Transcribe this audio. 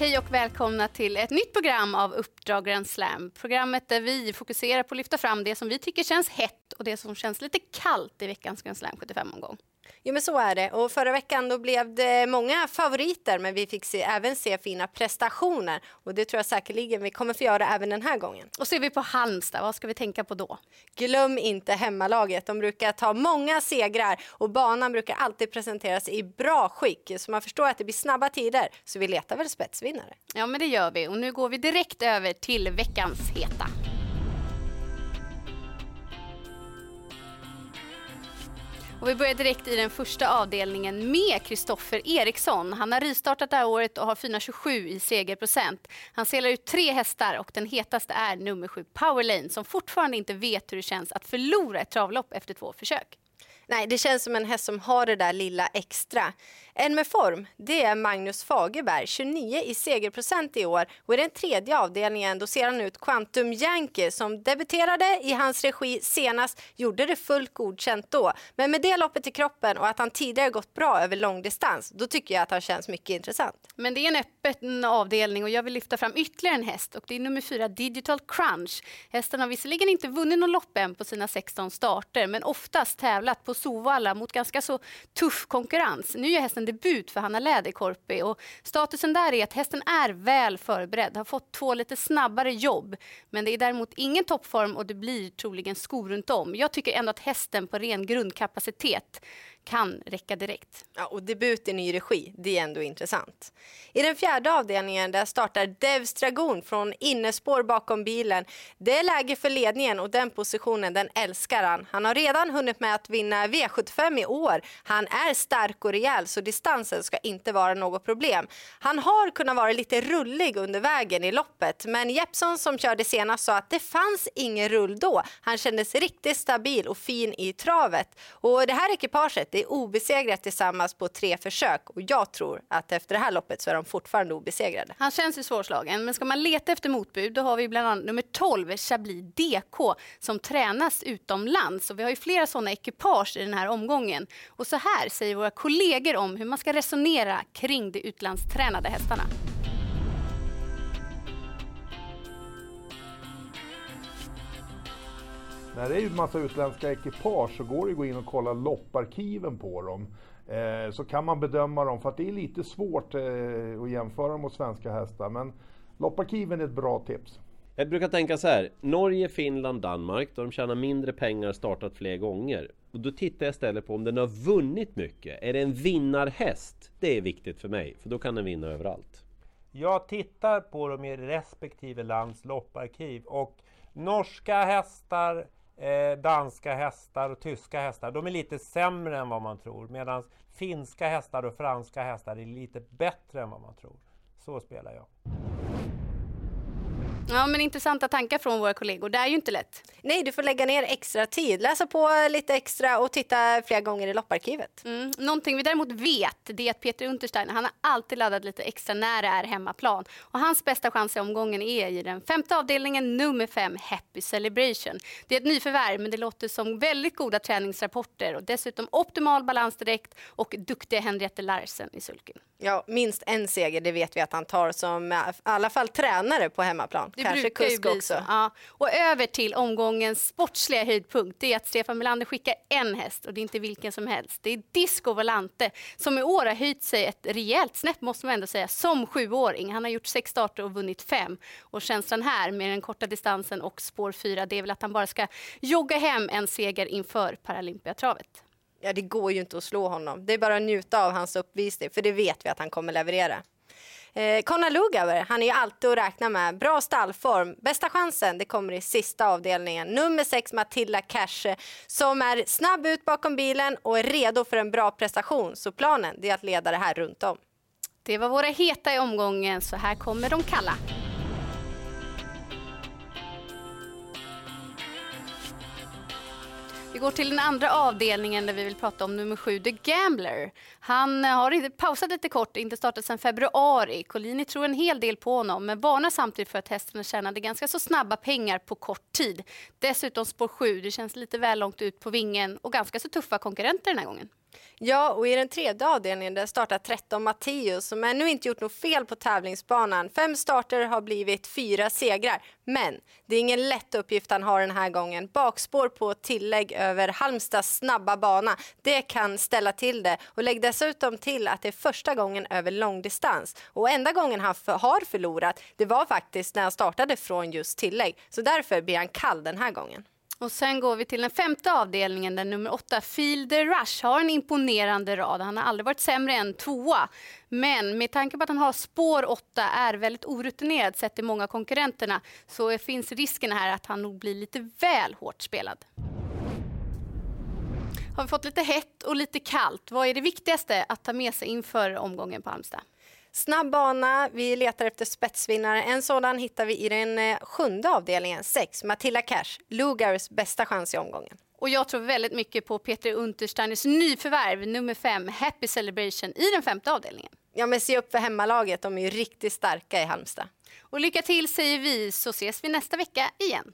Hej och välkomna till ett nytt program av Uppdrag Grand Slam. Programmet där vi fokuserar på att lyfta fram det som vi tycker känns hett och det som känns lite kallt i veckans Grand Slam 75-omgång. Jo men så är det och förra veckan då blev det många favoriter men vi fick se, även se fina prestationer och det tror jag säkerligen vi kommer få göra även den här gången. Och ser vi på Halmstad, vad ska vi tänka på då? Glöm inte hemmalaget, de brukar ta många segrar och banan brukar alltid presenteras i bra skick så man förstår att det blir snabba tider så vi letar väl spetsvinnare. Ja men det gör vi och nu går vi direkt över till veckans heta. Och vi börjar direkt i den första avdelningen med Kristoffer Eriksson. Han har rystartat det här året och har 4,27 i segerprocent. Han selar ut tre hästar och den hetaste är nummer sju Powerlane som fortfarande inte vet hur det känns att förlora ett travlopp efter två försök. Nej, det känns som en häst som har det där lilla extra. En med form, det är Magnus Fagerberg, 29 i segerprocent i år. Och i den tredje avdelningen då ser han ut Quantum Yankee som debuterade i hans regi senast, gjorde det fullt godkänt då. Men med det loppet i kroppen och att han tidigare gått bra över långdistans, då tycker jag att han känns mycket intressant. Men det är en öppen avdelning och jag vill lyfta fram ytterligare en häst och det är nummer fyra Digital Crunch. Hästen har visserligen inte vunnit någon lopp än på sina 16 starter men oftast tävlat på Sovalla mot ganska så tuff konkurrens. Nu är hästen debut för Hanna Läderkorpi och statusen där är att hästen är väl förberedd, har fått två lite snabbare jobb. Men det är däremot ingen toppform och det blir troligen skor runt om. Jag tycker ändå att hästen på ren grundkapacitet kan räcka direkt. Ja, och debut i ny regi, det är ändå intressant. I den fjärde avdelningen där startar Devs Dragon från innespår bakom bilen. Det är läge för ledningen och den positionen den älskar han. Han har redan hunnit med att vinna V75 i år. Han är stark och rejäl så distansen ska inte vara något problem. Han har kunnat vara lite rullig under vägen i loppet men Jeppson som körde senast sa att det fanns ingen rull då. Han kändes riktigt stabil och fin i travet. Och det här ekipaget är obesegrat tillsammans på tre försök och jag tror att efter det här loppet så är de fortfarande obesegrade. Han känns ju svårslagen, men ska man leta efter motbud då har vi bland annat nummer 12, Chablis DK, som tränas utomlands. Och vi har ju flera sådana ekipage i den här omgången. Och så här säger våra kollegor om hur man ska resonera kring de utlandstränade hästarna. När det är en massa utländska ekipage så går det att gå in och kolla lopparkiven på dem. Eh, så kan man bedöma dem, för att det är lite svårt eh, att jämföra mot svenska hästar. Men lopparkiven är ett bra tips. Jag brukar tänka så här. Norge, Finland, Danmark. Då de tjänar mindre pengar startat fler gånger. Och då tittar jag istället på om den har vunnit mycket. Är det en vinnarhäst? Det är viktigt för mig, för då kan den vinna överallt. Jag tittar på dem i respektive lands lopparkiv och norska hästar, eh, danska hästar och tyska hästar. De är lite sämre än vad man tror. Medan finska hästar och franska hästar är lite bättre än vad man tror. Så spelar jag. Ja, men intressanta tankar från våra kollegor. Det är ju inte lätt. Nej, du får lägga ner extra tid, läsa på lite extra och titta flera gånger i lopparkivet. Mm. Någonting vi däremot vet det är att Peter Unterstein han har alltid laddat lite extra när det är hemmaplan. Och hans bästa chans i omgången är i den femte avdelningen, nummer fem, Happy Celebration. Det är ett nyförvärv, men det låter som väldigt goda träningsrapporter och dessutom optimal balans direkt och duktiga Henriette Larsen i sulken. Ja, minst en seger, det vet vi att han tar som i alla fall tränare på hemmaplan. Det Kanske kusk också. Så. Ja. Och över till omgångens sportsliga höjdpunkt. Det är att Stefan Melander skickar en häst och det är inte vilken som helst. Det är Disco Volante som i år har höjt sig ett rejält snäpp måste man ändå säga som sjuåring. Han har gjort sex starter och vunnit fem. Och känslan här med den korta distansen och spår fyra det är väl att han bara ska jogga hem en seger inför Paralympiatravet. Ja, det går ju inte att slå honom. Det är bara att njuta av hans uppvisning, för det vet vi att han kommer leverera. Eh, Conor Lugauer, han är ju alltid att räkna med. Bra stallform. Bästa chansen, det kommer i sista avdelningen. Nummer sex, Matilda Cash, som är snabb ut bakom bilen och är redo för en bra prestation. Så planen, är att leda det här runt om. Det var våra heta i omgången, så här kommer de kalla. Vi går till den andra avdelningen där vi vill prata om nummer sju, The Gambler. Han eh, har pausat lite kort, inte startat sedan februari. Collini tror en hel del på honom, men varnar samtidigt för att hästen tjänade ganska så snabba pengar på kort tid. Dessutom spår sju, det känns lite väl långt ut på vingen och ganska så tuffa konkurrenter den här gången. Ja, och i den tredje avdelningen där startar 13 Matteus som ännu inte gjort något fel på tävlingsbanan. Fem starter har blivit fyra segrar. Men det är ingen lätt uppgift han har den här gången. Bakspår på tillägg över Halmstads snabba bana. Det kan ställa till det. Och lägg dessutom till att det är första gången över långdistans. Och enda gången han för, har förlorat, det var faktiskt när han startade från just tillägg. Så därför blir han kall den här gången. Och sen går vi till den femte avdelningen där nummer åtta, Feel the Rush, har en imponerande rad. Han har aldrig varit sämre än tvåa. Men med tanke på att han har spår åtta, är väldigt orutinerad sett till många konkurrenterna, så finns risken här att han nog blir lite väl hårt spelad. Har vi fått lite hett och lite kallt? Vad är det viktigaste att ta med sig inför omgången på Halmstad? Snabb bana, vi letar efter spetsvinnare. En sådan hittar vi i den eh, sjunde avdelningen, 6, Matilda Cash, Lugars bästa chans i omgången. Och jag tror väldigt mycket på Peter Untersteiners nyförvärv, nummer 5, Happy Celebration, i den femte avdelningen. Ja, men se upp för hemmalaget, de är ju riktigt starka i Halmstad. Och lycka till säger vi, så ses vi nästa vecka igen.